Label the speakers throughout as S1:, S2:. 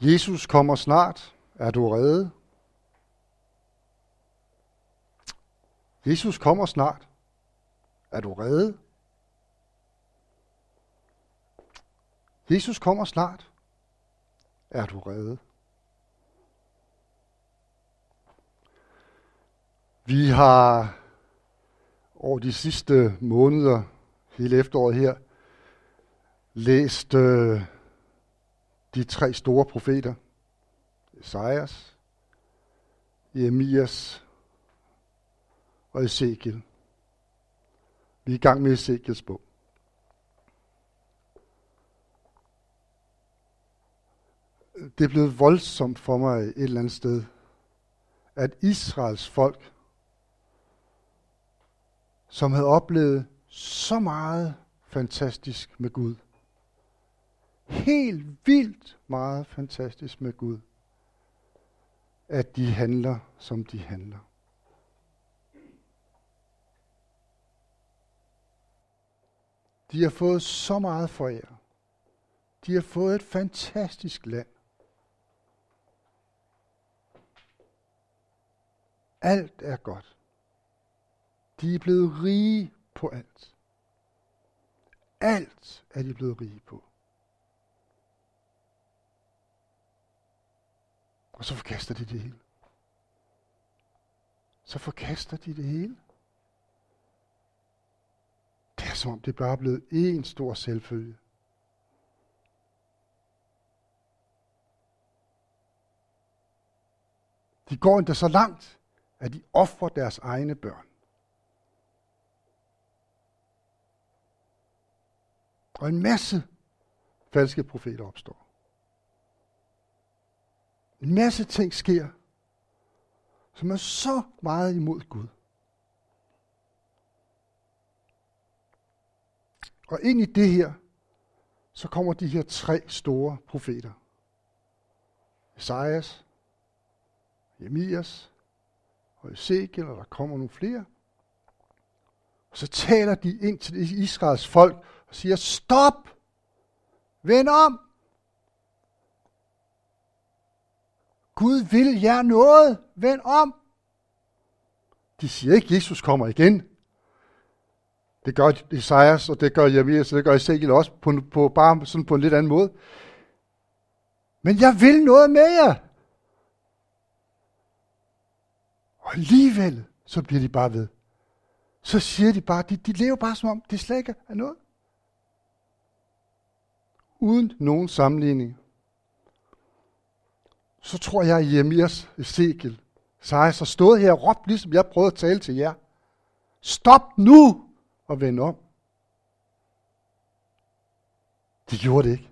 S1: Jesus kommer snart. Er du reddet? Jesus kommer snart. Er du reddet? Jesus kommer snart. Er du reddet? Vi har over de sidste måneder, hele efteråret her, læst øh, de tre store profeter. Esajas, Jeremias og Ezekiel. Vi er i gang med Ezekiels bog. Det er blevet voldsomt for mig et eller andet sted, at Israels folk, som havde oplevet så meget fantastisk med Gud, helt vildt meget fantastisk med Gud, at de handler, som de handler. De har fået så meget for jer. De har fået et fantastisk land. Alt er godt. De er blevet rige på alt. Alt er de blevet rige på. Og så forkaster de det hele. Så forkaster de det hele. Det er som om det bare er blevet en stor selvfølge. De går endda så langt, at de offrer deres egne børn. Og en masse falske profeter opstår. En masse ting sker, som er så meget imod Gud. Og ind i det her, så kommer de her tre store profeter. Esajas, Jeremias og Ezekiel, og der kommer nogle flere. Og så taler de ind til Israels folk og siger, stop! Vend om! Gud vil jer noget. Vend om. De siger ikke, at Jesus kommer igen. Det gør Isaias, og det gør Jeremias, og det gør Ezekiel også, på, på, bare sådan på en lidt anden måde. Men jeg vil noget med jer. Og alligevel, så bliver de bare ved. Så siger de bare, de, de lever bare som om, det slet ikke er noget. Uden nogen sammenligning så tror jeg, at Jeremias Ezekiel, så så stået her og råbt, ligesom jeg prøvede at tale til jer. Stop nu og vend om. De gjorde det ikke.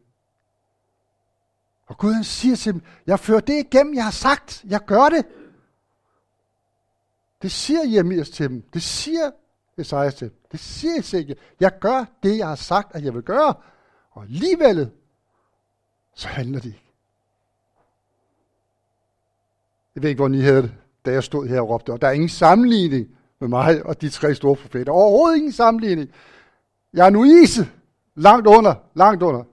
S1: Og Gud han siger til dem, jeg fører det igennem, jeg har sagt, jeg gør det. Det siger Jeremias til dem. Det siger Esajas til dem. Det siger Ezekiel. Jeg gør det, jeg har sagt, at jeg vil gøre. Og alligevel, så handler de ikke. Jeg ved ikke, hvor I havde det, da jeg stod her og råbte. Og der er ingen sammenligning med mig og de tre store profeter. Overhovedet ingen sammenligning. Jeg er nu ise. Langt under, langt under.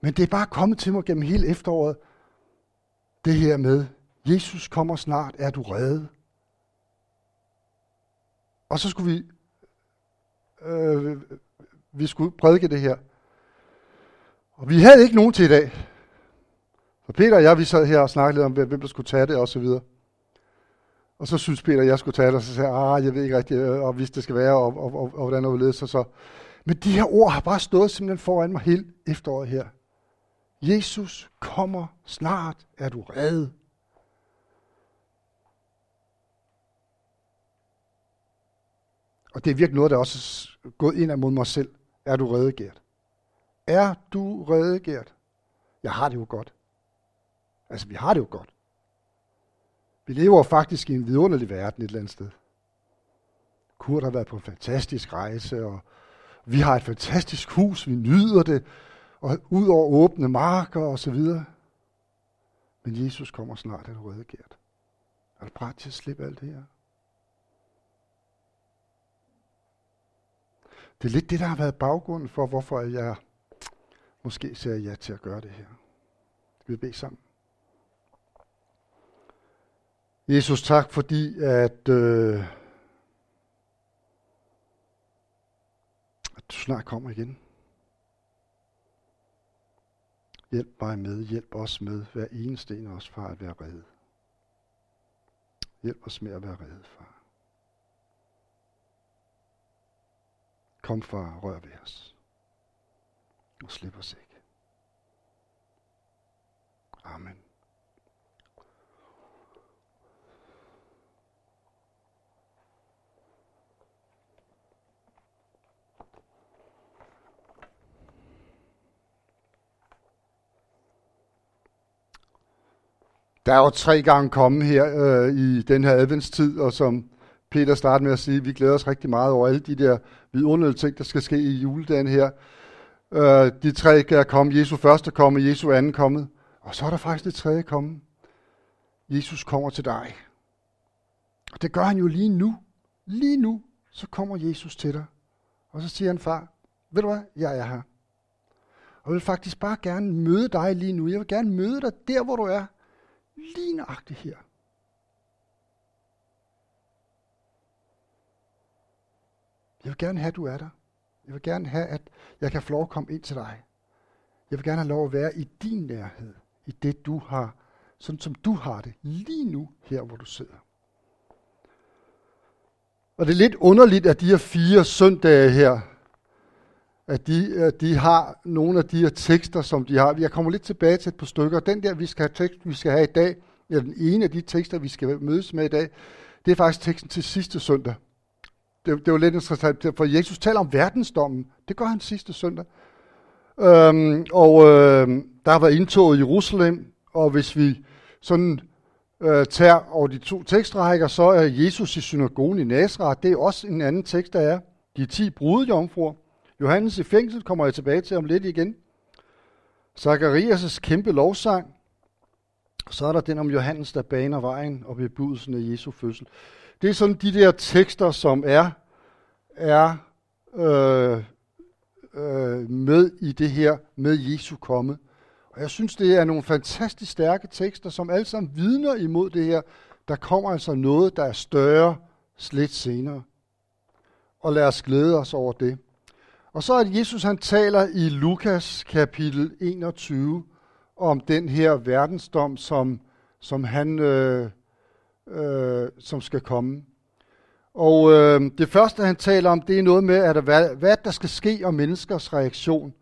S1: Men det er bare kommet til mig gennem hele efteråret. Det her med, Jesus kommer snart, er du reddet? Og så skulle vi, øh, vi skulle prædike det her. Og vi havde ikke nogen til i dag. Og Peter og jeg, vi sad her og snakkede lidt om, hvem der skulle tage det og så videre. Og så synes Peter, at jeg skulle tage det, og så sagde jeg, ah, jeg ved ikke rigtigt, øh, og hvis det skal være, og, og, og, og hvordan og hvorledes, så så. Men de her ord har bare stået simpelthen foran mig hele efteråret her. Jesus kommer snart, er du reddet. Og det er virkelig noget, der også er gået ind mod mig selv. Er du reddet, Gert? Er du reddet, Gert? Jeg har det jo godt. Altså, vi har det jo godt. Vi lever faktisk i en vidunderlig verden et eller andet sted. Kurt har været på en fantastisk rejse, og vi har et fantastisk hus, vi nyder det, og ud over åbne marker og så videre. Men Jesus kommer snart, er du redegært. Er du parat til at slippe alt det her? Det er lidt det, der har været baggrunden for, hvorfor jeg måske siger ja til at gøre det her. Vi vil bede sammen. Jesus, tak fordi, at, øh, at du snart kommer igen. Hjælp mig med, hjælp os med, hver eneste en af os, far, at være reddet. Hjælp os med at være reddet, far. Kom, far, rør ved os. Og slip os ikke. Amen. Der er jo tre gange kommet her øh, i den her adventstid, og som Peter startede med at sige, vi glæder os rigtig meget over alle de der vidunderlige ting, der skal ske i juledagen her. Øh, de tre er kommet. Jesu første komme, Jesu anden kommet. Og så er der faktisk det tredje komme. Jesus kommer til dig. Og det gør han jo lige nu. Lige nu, så kommer Jesus til dig. Og så siger han, far, ved du hvad, jeg er her. Og jeg vil faktisk bare gerne møde dig lige nu. Jeg vil gerne møde dig der, hvor du er. Lige nøjagtigt her. Jeg vil gerne have, at du er der. Jeg vil gerne have, at jeg kan få lov at komme ind til dig. Jeg vil gerne have lov at være i din nærhed, i det du har, sådan som du har det, lige nu her, hvor du sidder. Og det er lidt underligt, at de her fire søndage her, at de, at de har nogle af de her tekster, som de har. Jeg kommer lidt tilbage til et par stykker. Den der, vi skal have, tekst, vi skal have i dag, eller den ene af de tekster, vi skal mødes med i dag, det er faktisk teksten til sidste søndag. Det, det var lidt interessant, for Jesus taler om verdensdommen. Det gør han sidste søndag. Øhm, og øh, der har været indtoget i Jerusalem, og hvis vi sådan øh, tager over de to tekstrækker, så er Jesus i synagogen i Nazareth. Det er også en anden tekst, der er. De ti brudejomfruer. Johannes i fængsel kommer jeg tilbage til om lidt igen. Zacharias' kæmpe lovsang. Så er der den om Johannes, der baner vejen og bebudelsen af Jesu fødsel. Det er sådan de der tekster, som er, er øh, øh, med i det her med Jesu komme. Og jeg synes, det er nogle fantastisk stærke tekster, som alle sammen vidner imod det her. Der kommer altså noget, der er større lidt senere. Og lad os glæde os over det. Og så er Jesus, han taler i Lukas kapitel 21 om den her verdensdom, som, som han øh, øh, som skal komme. Og øh, det første, han taler om, det er noget med, at hvad, hvad der skal ske om menneskers reaktion.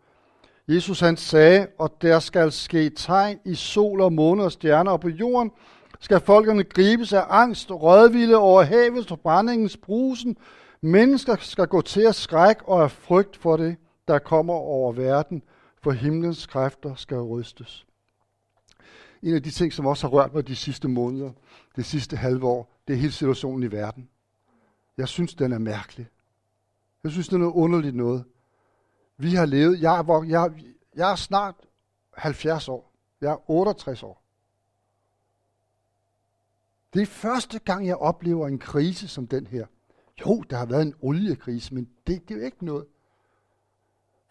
S1: Jesus han sagde, og der skal ske tegn i sol og måne og stjerner, og på jorden skal folkene gribes af angst, rødvilde over havets forbrændingens brusen. Mennesker skal gå til at skræk og af frygt for det, der kommer over verden, for himlens kræfter skal rystes. En af de ting, som også har rørt mig de sidste måneder, det sidste halve år, det er hele situationen i verden. Jeg synes, den er mærkelig. Jeg synes, det er noget underligt noget. Vi har levet, jeg er, jeg, jeg er snart 70 år. Jeg er 68 år. Det er første gang, jeg oplever en krise som den her. Jo, der har været en oliekrise, men det, det er jo ikke noget.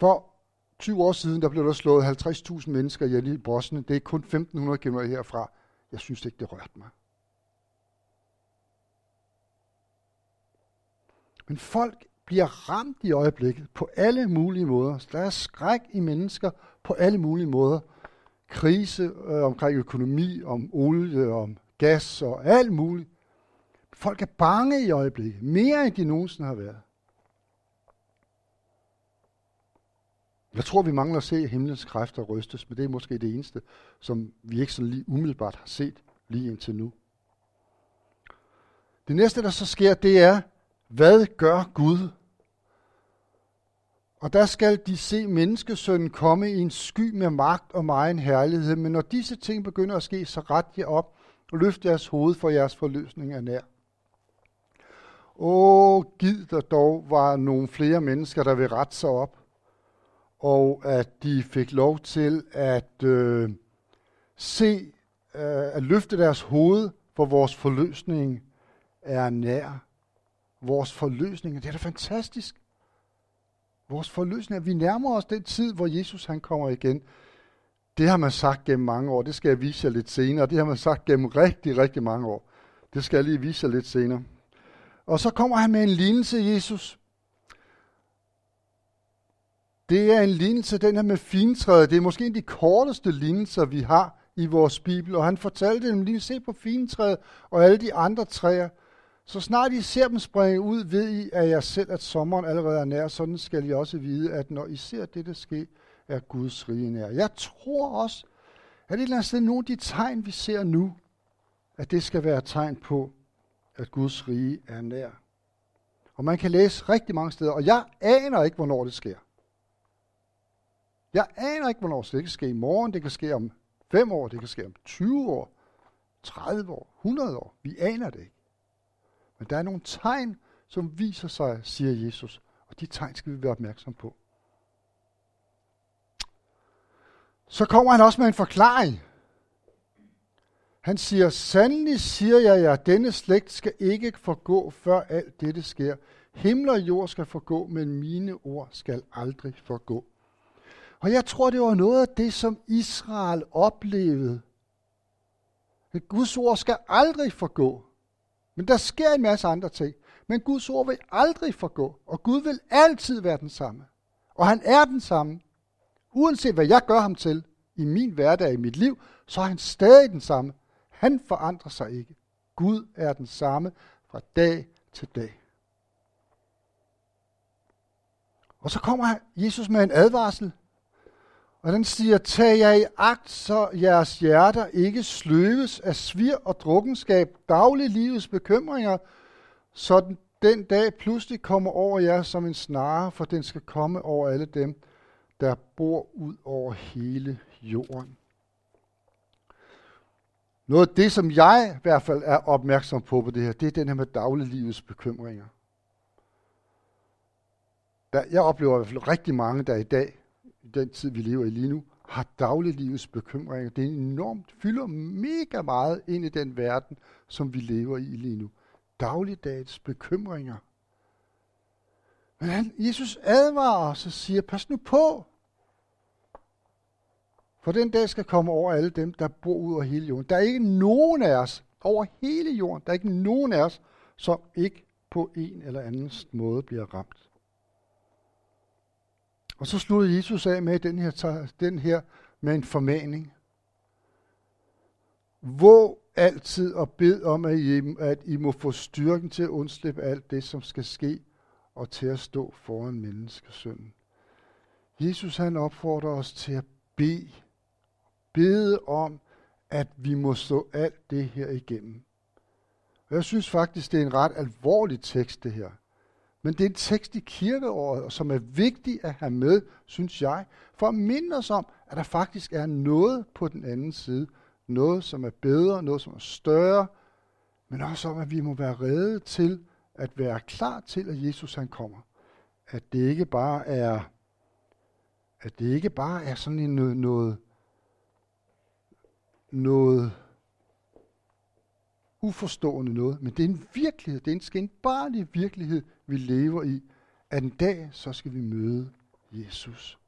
S1: For 20 år siden, der blev der slået 50.000 mennesker ihjel i Bosnien. Det er kun 1.500 km herfra. Jeg synes ikke, det rørte mig. Men folk bliver ramt i øjeblikket på alle mulige måder. Der er skræk i mennesker på alle mulige måder. Krise øh, omkring økonomi, om olie, om gas og alt muligt. Folk er bange i øjeblikket, mere end de nogensinde har været. Jeg tror, vi mangler at se himlens kræfter rystes, men det er måske det eneste, som vi ikke sådan lige umiddelbart har set lige indtil nu. Det næste, der så sker, det er, hvad gør Gud? Og der skal de se menneskesønnen komme i en sky med magt og meget herlighed. Men når disse ting begynder at ske, så ret jer op og løft jeres hoved, for jeres forløsning er nær. Åh, giv der dog var nogle flere mennesker, der vil rette sig op, og at de fik lov til at øh, se, øh, at løfte deres hoved, for vores forløsning er nær vores forløsning. Det er da fantastisk. Vores forløsning at vi nærmer os den tid, hvor Jesus han kommer igen. Det har man sagt gennem mange år. Det skal jeg vise jer lidt senere. Det har man sagt gennem rigtig, rigtig mange år. Det skal jeg lige vise jer lidt senere. Og så kommer han med en lignelse, Jesus. Det er en lignelse, den her med fintræet. Det er måske en af de korteste lignelser, vi har i vores Bibel. Og han fortalte dem lige, se på fintræet og alle de andre træer. Så snart I ser dem springe ud, ved I, at jer selv, at sommeren allerede er nær. Sådan skal I også vide, at når I ser det ske, er Guds rige nær. Jeg tror også, at det er nogle af de tegn, vi ser nu, at det skal være tegn på, at Guds rige er nær. Og man kan læse rigtig mange steder, og jeg aner ikke, hvornår det sker. Jeg aner ikke, hvornår det kan ske i morgen, det kan ske om 5 år, det kan ske om 20 år, 30 år, 100 år. Vi aner det ikke. Men der er nogle tegn, som viser sig, siger Jesus, og de tegn skal vi være opmærksom på. Så kommer han også med en forklaring. Han siger, sandelig siger jeg jer, denne slægt skal ikke forgå, før alt dette sker. Himmel og jord skal forgå, men mine ord skal aldrig forgå. Og jeg tror, det var noget af det, som Israel oplevede. At Guds ord skal aldrig forgå. Men der sker en masse andre ting. Men Guds ord vil aldrig forgå, og Gud vil altid være den samme. Og han er den samme. Uanset hvad jeg gør ham til i min hverdag, i mit liv, så er han stadig den samme. Han forandrer sig ikke. Gud er den samme fra dag til dag. Og så kommer Jesus med en advarsel. Og den siger, tag jer i agt, så jeres hjerter ikke sløves af svir og drukkenskab, dagliglivets bekymringer, så den, den dag pludselig kommer over jer som en snare, for den skal komme over alle dem, der bor ud over hele jorden. Noget af det, som jeg i hvert fald er opmærksom på på det her, det er den her med dagliglivets bekymringer. Der, jeg oplever i hvert fald rigtig mange, der i dag, i den tid vi lever i lige nu, har dagliglivets bekymringer. Det er enormt, fylder mega meget ind i den verden, som vi lever i lige nu. Dagligdags bekymringer. Men han, Jesus advarer os og siger, pas nu på. For den dag skal komme over alle dem, der bor ud over hele jorden. Der er ikke nogen af os over hele jorden, der er ikke nogen af os, som ikke på en eller anden måde bliver ramt. Og så sluttede Jesus af med den her, den her med en formaning. Våg altid og bed om, at I, at I må få styrken til at undslippe alt det, som skal ske, og til at stå foran menneskesønnen. Jesus han opfordrer os til at bede bede om, at vi må stå alt det her igennem. Og jeg synes faktisk, det er en ret alvorlig tekst, det her. Men det er en tekst i kirkeåret, som er vigtig at have med, synes jeg, for at minde os om, at der faktisk er noget på den anden side. Noget, som er bedre, noget, som er større, men også om, at vi må være redde til at være klar til, at Jesus han kommer. At det ikke bare er, at det ikke bare er sådan en noget, noget noget uforstående noget, men det er en virkelighed, det er en skændbarlig virkelighed, vi lever i, at en dag så skal vi møde Jesus.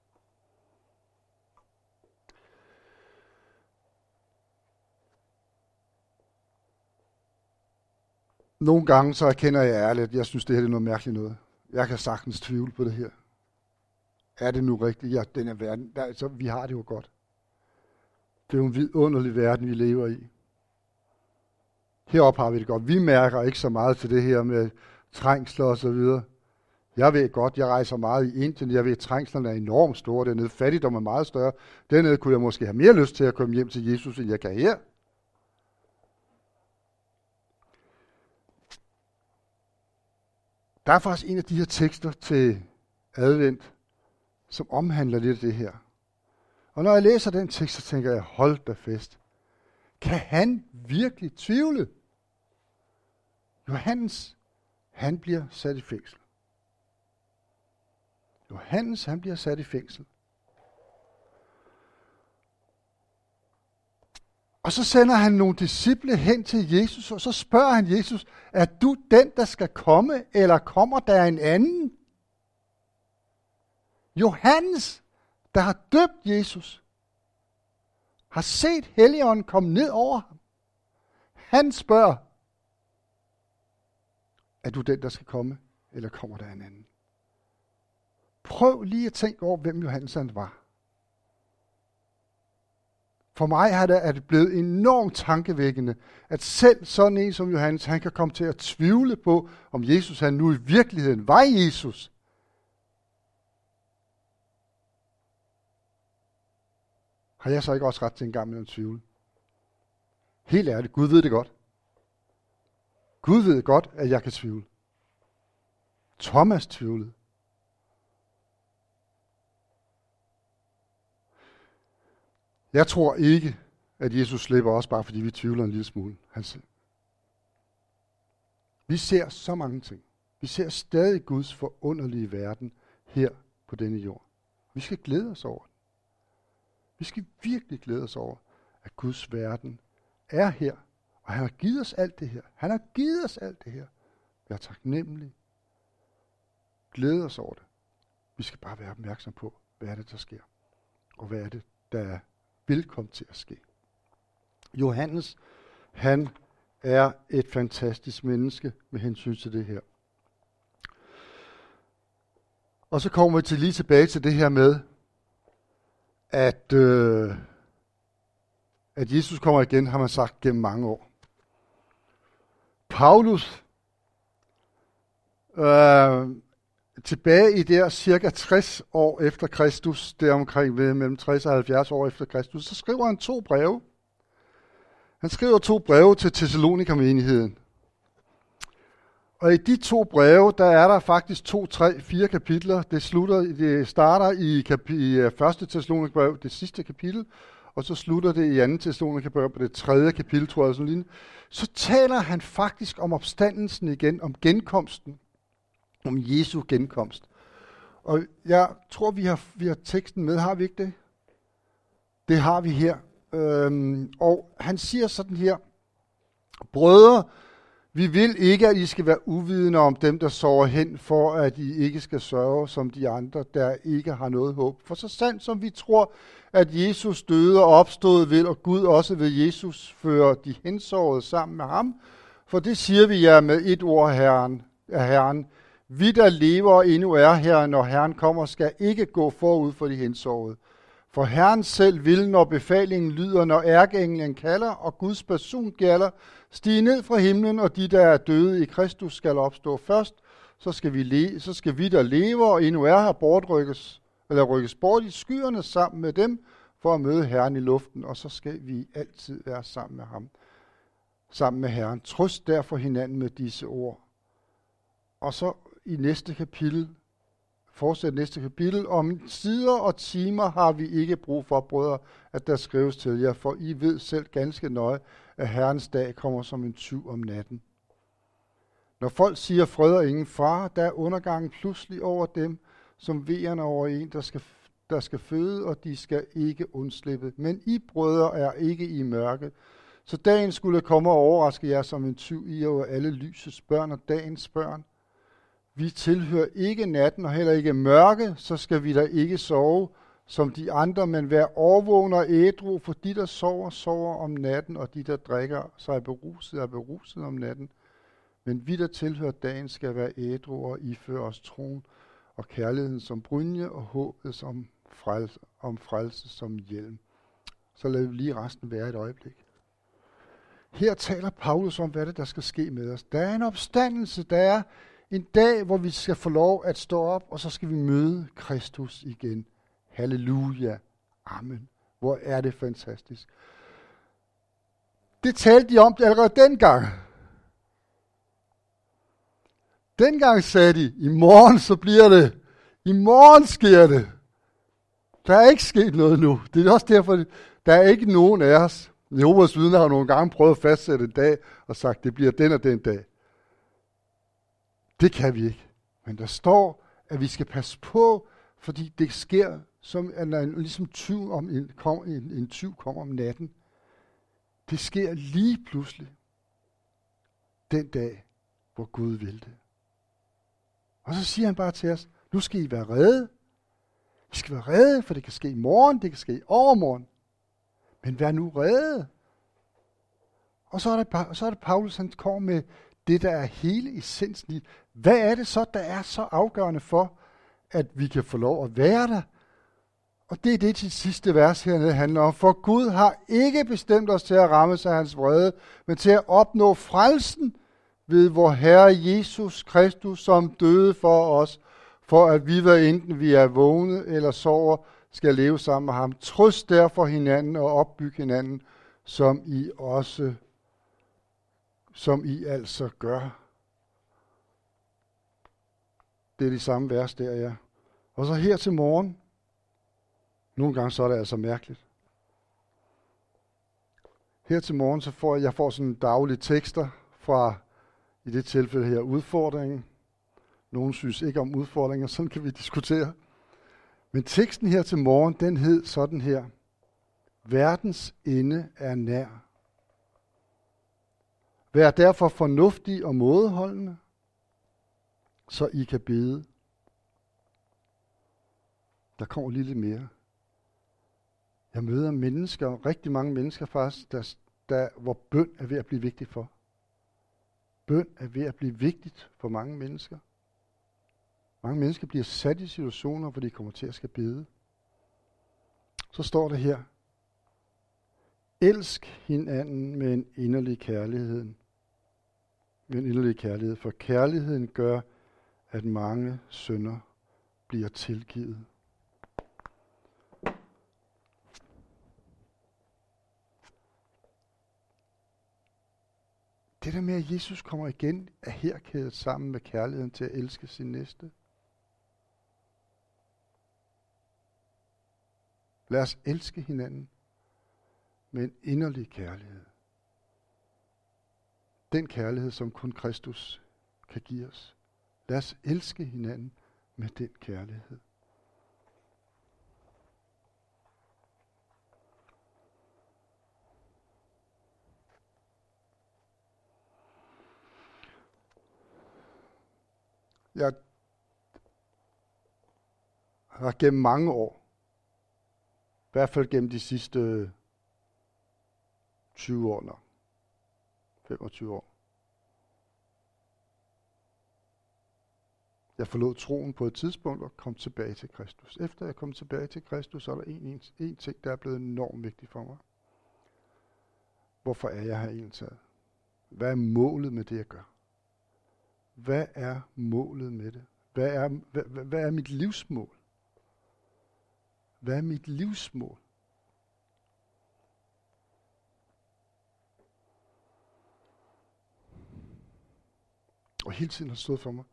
S1: Nogle gange så erkender jeg ærligt, at jeg synes, det her er noget mærkeligt noget. Jeg kan sagtens tvivle på det her. Er det nu rigtigt? Ja, den er verden. Der, så vi har det jo godt. Det er jo en vidunderlig verden, vi lever i. Heroppe har vi det godt. Vi mærker ikke så meget til det her med trængsler og så videre. Jeg ved godt, jeg rejser meget i Indien. Jeg ved, at trængslerne er enormt store dernede. Fattigdom er meget større. Dernede kunne jeg måske have mere lyst til at komme hjem til Jesus, end jeg kan her. Der er faktisk en af de her tekster til advent, som omhandler lidt af det her. Og når jeg læser den tekst, så tænker jeg, hold da fest. Kan han virkelig tvivle? Johannes, han bliver sat i fængsel. Johannes, han bliver sat i fængsel. Og så sender han nogle disciple hen til Jesus, og så spørger han Jesus, er du den, der skal komme, eller kommer der en anden? Johannes, der har døbt Jesus, har set Helligånden komme ned over ham. Han spørger, er du den, der skal komme, eller kommer der en anden? Prøv lige at tænke over, hvem Johannes han var. For mig har det, er det blevet enormt tankevækkende, at selv sådan en som Johannes, han kan komme til at tvivle på, om Jesus han nu i virkeligheden var Jesus. Har jeg så ikke også ret til en gang med en tvivl? Helt ærligt, Gud ved det godt. Gud ved godt, at jeg kan tvivle. Thomas tvivlede. Jeg tror ikke, at Jesus slipper os, bare fordi vi tvivler en lille smule. Han siger, vi ser så mange ting. Vi ser stadig Guds forunderlige verden her på denne jord. Vi skal glæde os over det. Vi skal virkelig glæde os over, at Guds verden er her, og han har givet os alt det her. Han har givet os alt det her. Vær er taknemmelig. Glæde os over det. Vi skal bare være opmærksom på, hvad er det, der sker. Og hvad er det, der er vil komme til at ske. Johannes, han er et fantastisk menneske med hensyn til det her. Og så kommer vi til lige tilbage til det her med, at, øh, at Jesus kommer igen, har man sagt gennem mange år. Paulus øh, tilbage i der cirka 60 år efter Kristus, deromkring ved mellem 60 og 70 år efter Kristus, så skriver han to breve. Han skriver to breve til Thessalonika-menigheden. Og i de to breve, der er der faktisk to, tre, fire kapitler. Det, slutter, det starter i, kapi, i øh, første brev, det sidste kapitel, og så slutter det i anden Thessalonikerbrev på det tredje kapitel, tror jeg. Sådan lignende. Så taler han faktisk om opstandelsen igen, om genkomsten om Jesu genkomst. Og jeg tror, vi har, vi har teksten med, har vi ikke det? Det har vi her. Øhm, og han siger sådan her, Brødre, vi vil ikke, at I skal være uvidende om dem, der sover hen, for at I ikke skal sørge som de andre, der ikke har noget håb. For så sandt som vi tror, at Jesus døde og opstod, vil og Gud også ved Jesus føre de hensårede sammen med ham. For det siger vi jer med et ord Herren, af Herren. Vi, der lever og endnu er her, når Herren kommer, skal ikke gå forud for de hensårede. For Herren selv vil, når befalingen lyder, når ærkeenglen kalder, og Guds person gælder, stige ned fra himlen, og de, der er døde i Kristus, skal opstå først. Så skal vi, le- så skal vi der lever og endnu er her, bortrykkes, eller rykkes bort i skyerne sammen med dem, for at møde Herren i luften, og så skal vi altid være sammen med ham. Sammen med Herren. Trøst derfor hinanden med disse ord. Og så i næste kapitel, fortsæt næste kapitel, om sider og timer har vi ikke brug for, brødre, at der skrives til jer, for I ved selv ganske nøje, at Herrens dag kommer som en tyv om natten. Når folk siger fred og ingen far, der er undergangen pludselig over dem, som vejerne over en, der skal, der skal føde, og de skal ikke undslippe. Men I brødre er ikke i mørke, så dagen skulle komme og overraske jer som en tyv i over alle lysets børn og dagens børn. Vi tilhører ikke natten og heller ikke mørke, så skal vi da ikke sove som de andre, men vær overvågen og ædru, for de, der sover, sover om natten, og de, der drikker sig beruset, er beruset om natten. Men vi, der tilhører dagen, skal være ædru og iføre os troen og kærligheden som brynje og håbet som frelse, om frelse som hjelm. Så lad vi lige resten være et øjeblik. Her taler Paulus om, hvad det der skal ske med os. Der er en opstandelse, der er en dag, hvor vi skal få lov at stå op, og så skal vi møde Kristus igen. Halleluja. Amen. Hvor er det fantastisk. Det talte de om allerede dengang. Dengang sagde de, i morgen så bliver det. I morgen sker det. Der er ikke sket noget nu. Det er også derfor, der er ikke nogen af os. Jehovas vidner har nogle gange prøvet at fastsætte en dag og sagt, det bliver den og den dag. Det kan vi ikke. Men der står, at vi skal passe på, fordi det sker, som eller, en, ligesom tyv om en, kom, en, en tyv kommer om natten. Det sker lige pludselig den dag, hvor Gud vil det. Og så siger han bare til os, nu skal I være redde. I skal være redde, for det kan ske i morgen, det kan ske i overmorgen. Men vær nu redde. Og så er det, så er det Paulus, han kommer med det, der er hele essensen i. Hvad er det så, der er så afgørende for, at vi kan få lov at være der? Og det er det til sidste vers hernede handler om. For Gud har ikke bestemt os til at ramme sig hans vrede, men til at opnå frelsen ved vor Herre Jesus Kristus, som døde for os, for at vi, hvad enten vi er vågne eller sover, skal leve sammen med ham. Trøst derfor hinanden og opbygge hinanden, som I også, som I altså gør. Det er de samme vers der, ja. Og så her til morgen. Nogle gange så er det altså mærkeligt. Her til morgen, så får jeg, jeg får sådan daglige tekster fra, i det tilfælde her, udfordringen. Nogle synes ikke om udfordringer, sådan kan vi diskutere. Men teksten her til morgen, den hed sådan her. Verdens ende er nær. Vær derfor fornuftig og mådeholdende, så I kan bede. Der kommer lige lidt mere. Jeg møder mennesker, rigtig mange mennesker faktisk, der, der, hvor bøn er ved at blive vigtigt for. Bøn er ved at blive vigtigt for mange mennesker. Mange mennesker bliver sat i situationer, hvor de kommer til at skal bede. Så står der her, Elsk hinanden med en inderlig kærlighed. Med en inderlig kærlighed, for kærligheden gør, at mange synder bliver tilgivet. Det der med, at Jesus kommer igen, er her kædet sammen med kærligheden til at elske sin næste. Lad os elske hinanden med en inderlig kærlighed. Den kærlighed, som kun Kristus kan give os. Lad os elske hinanden med den kærlighed. Jeg har gennem mange år, i hvert fald gennem de sidste 20 år nok, 25 år, Jeg forlod troen på et tidspunkt og kom tilbage til Kristus. Efter jeg kom tilbage til Kristus, så er der en, en, en ting, der er blevet enormt vigtig for mig. Hvorfor er jeg her egentlig? Hvad er målet med det, jeg gør? Hvad er målet med det? Hvad er, hvad, hvad er mit livsmål? Hvad er mit livsmål? Og hele tiden har stået for mig,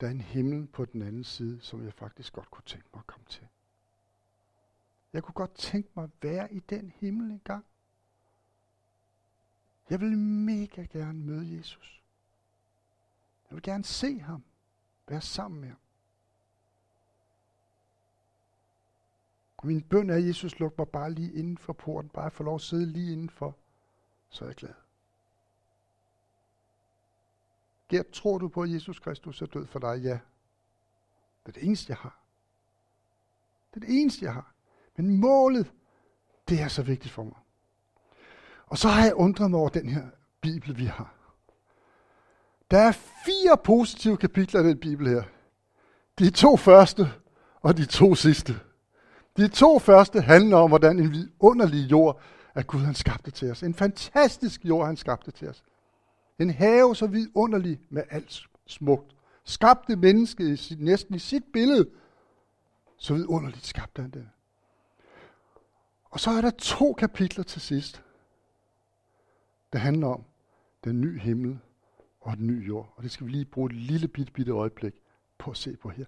S1: der er en himmel på den anden side, som jeg faktisk godt kunne tænke mig at komme til. Jeg kunne godt tænke mig at være i den himmel engang. Jeg vil mega gerne møde Jesus. Jeg vil gerne se ham. Være sammen med ham. Og min bøn er, Jesus luk mig bare lige inden for porten. Bare få lov at sidde lige indenfor. Så er jeg glad. Gert, tror du på, at Jesus Kristus er død for dig? Ja. Det er det eneste, jeg har. Det er det eneste, jeg har. Men målet, det er så vigtigt for mig. Og så har jeg undret mig over den her Bibel, vi har. Der er fire positive kapitler i den Bibel her. De to første og de to sidste. De to første handler om, hvordan en vidunderlig jord, at Gud han skabte til os. En fantastisk jord, han skabte til os. En have så vidunderlig med alt smukt. Skabte mennesket i sit, næsten i sit billede. Så vidunderligt skabte han det. Og så er der to kapitler til sidst, der handler om den nye himmel og den nye jord. Og det skal vi lige bruge et lille bitte, bitte øjeblik på at se på her.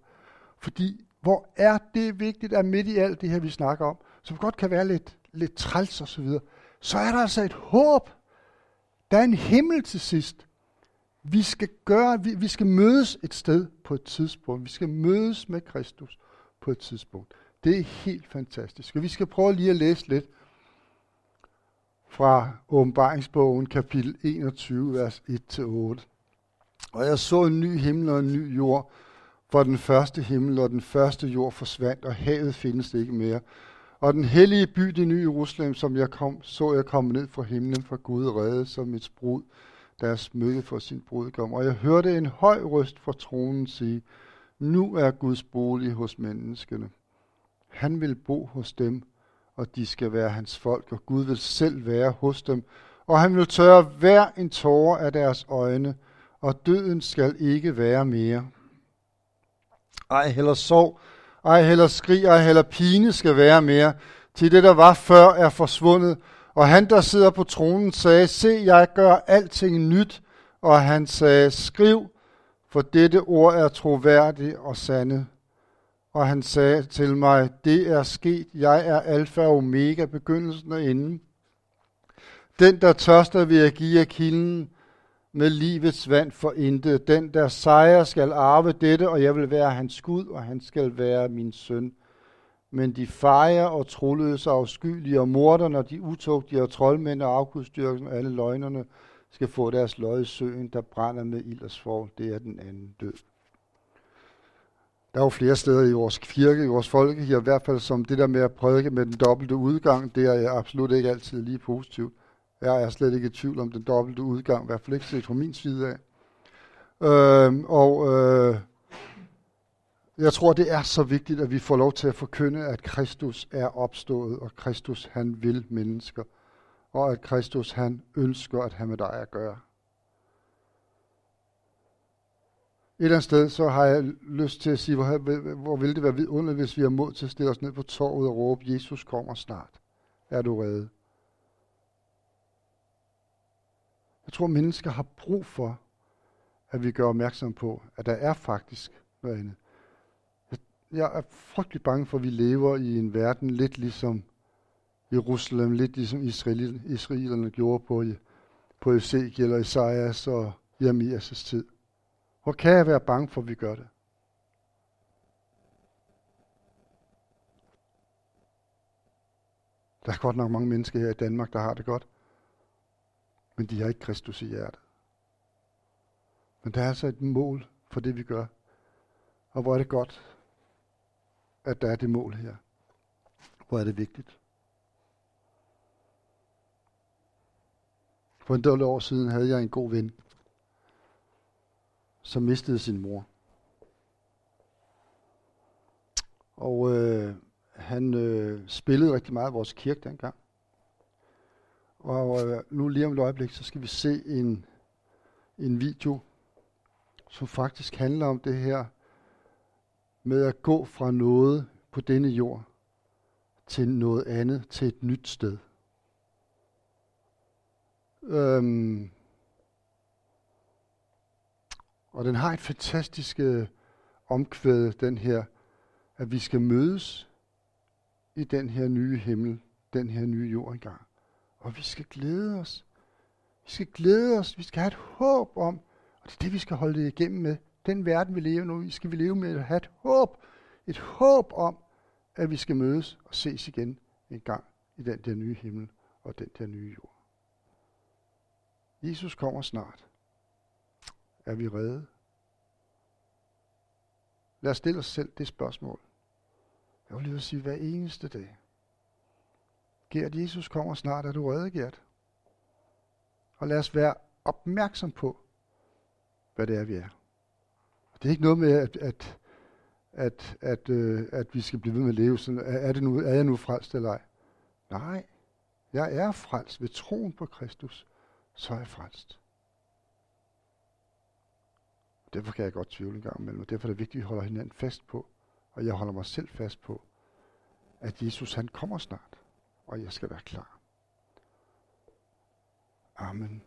S1: Fordi hvor er det vigtigt, at midt i alt det her, vi snakker om, som godt kan være lidt, lidt træls og så videre, så er der altså et håb der er en himmel til sidst. Vi skal, gøre, vi, vi skal mødes et sted på et tidspunkt. Vi skal mødes med Kristus på et tidspunkt. Det er helt fantastisk. Og vi skal prøve lige at læse lidt fra åbenbaringsbogen, kapitel 21, vers 1-8. Og jeg så en ny himmel og en ny jord, For den første himmel og den første jord forsvandt, og havet findes ikke mere. Og den hellige by, det nye Jerusalem, som jeg kom, så jeg komme ned fra himlen fra Gud redde som et brud, der er smykket for sin brudgom. Og jeg hørte en høj røst fra tronen sige, nu er Guds bolig hos menneskene. Han vil bo hos dem, og de skal være hans folk, og Gud vil selv være hos dem. Og han vil tørre hver en tårer af deres øjne, og døden skal ikke være mere. Ej heller sorg, ej heller skrig, ej heller pine skal være mere, til det, der var før, er forsvundet. Og han, der sidder på tronen, sagde, se, jeg gør alting nyt. Og han sagde, skriv, for dette ord er troværdigt og sande. Og han sagde til mig, det er sket, jeg er alfa og omega, begyndelsen og enden. Den, der tørster, vil jeg give af kilden med livets vand for intet. Den, der sejrer, skal arve dette, og jeg vil være hans Gud, og han skal være min søn. Men de fejrer og troløse afskyelige og morderne, og de utugtige og troldmænd og afgudstyrkelsen og alle løgnerne skal få deres løg i søen, der brænder med ild og svovl. Det er den anden død. Er jo flere steder i vores kirke, i vores folkekirke, i hvert fald som det der med at prædike med den dobbelte udgang, det er absolut ikke altid lige positivt. Jeg er slet ikke i tvivl om den dobbelte udgang, i hvert fald ikke set fra min side af. Øh, og øh, jeg tror, det er så vigtigt, at vi får lov til at forkynde, at Kristus er opstået, og Kristus han vil mennesker, og at Kristus han ønsker at have med dig at gøre. Et eller andet sted, så har jeg lyst til at sige, hvor, hvor ville det være vidunderligt, hvis vi har mod til at stille os ned på torvet og råbe, Jesus kommer snart. Er du reddet? Jeg tror, mennesker har brug for, at vi gør opmærksom på, at der er faktisk noget andet. Jeg er frygtelig bange for, at vi lever i en verden lidt ligesom Jerusalem, lidt ligesom israelerne gjorde på, på Ezekiel og Isaias og Jeremias' tid. Hvor kan jeg være bange for, at vi gør det? Der er godt nok mange mennesker her i Danmark, der har det godt men de har ikke Kristus i hjertet. Men der er altså et mål for det, vi gør. Og hvor er det godt, at der er det mål her. Hvor er det vigtigt. For en del år siden havde jeg en god ven, som mistede sin mor. Og øh, han øh, spillede rigtig meget i vores kirke dengang. Og øh, nu lige om et øjeblik, så skal vi se en, en video, som faktisk handler om det her med at gå fra noget på denne jord til noget andet, til et nyt sted. Øhm, og den har et fantastisk øh, omkvæde, omkvæd, den her, at vi skal mødes i den her nye himmel, den her nye jord engang. Og vi skal glæde os. Vi skal glæde os. Vi skal have et håb om, og det er det, vi skal holde det igennem med. Den verden, vi lever nu, vi skal vi leve med at have et håb. Et håb om, at vi skal mødes og ses igen en gang i den der nye himmel og den der nye jord. Jesus kommer snart. Er vi redde? Lad os stille os selv det spørgsmål. Jeg vil lige sige hver eneste dag. Gert, Jesus kommer snart, er du reddet, Gert? Og lad os være opmærksom på, hvad det er, vi er. Det er ikke noget med, at, at, at, at, øh, at vi skal blive ved med at leve sådan. Er, er, det nu, er jeg nu frelst eller ej? Nej, jeg er frelst ved troen på Kristus, så er jeg frelst. Derfor kan jeg godt tvivle en gang imellem, og derfor er det vigtigt, at vi holder hinanden fast på, og jeg holder mig selv fast på, at Jesus han kommer snart og jeg skal være klar. Amen.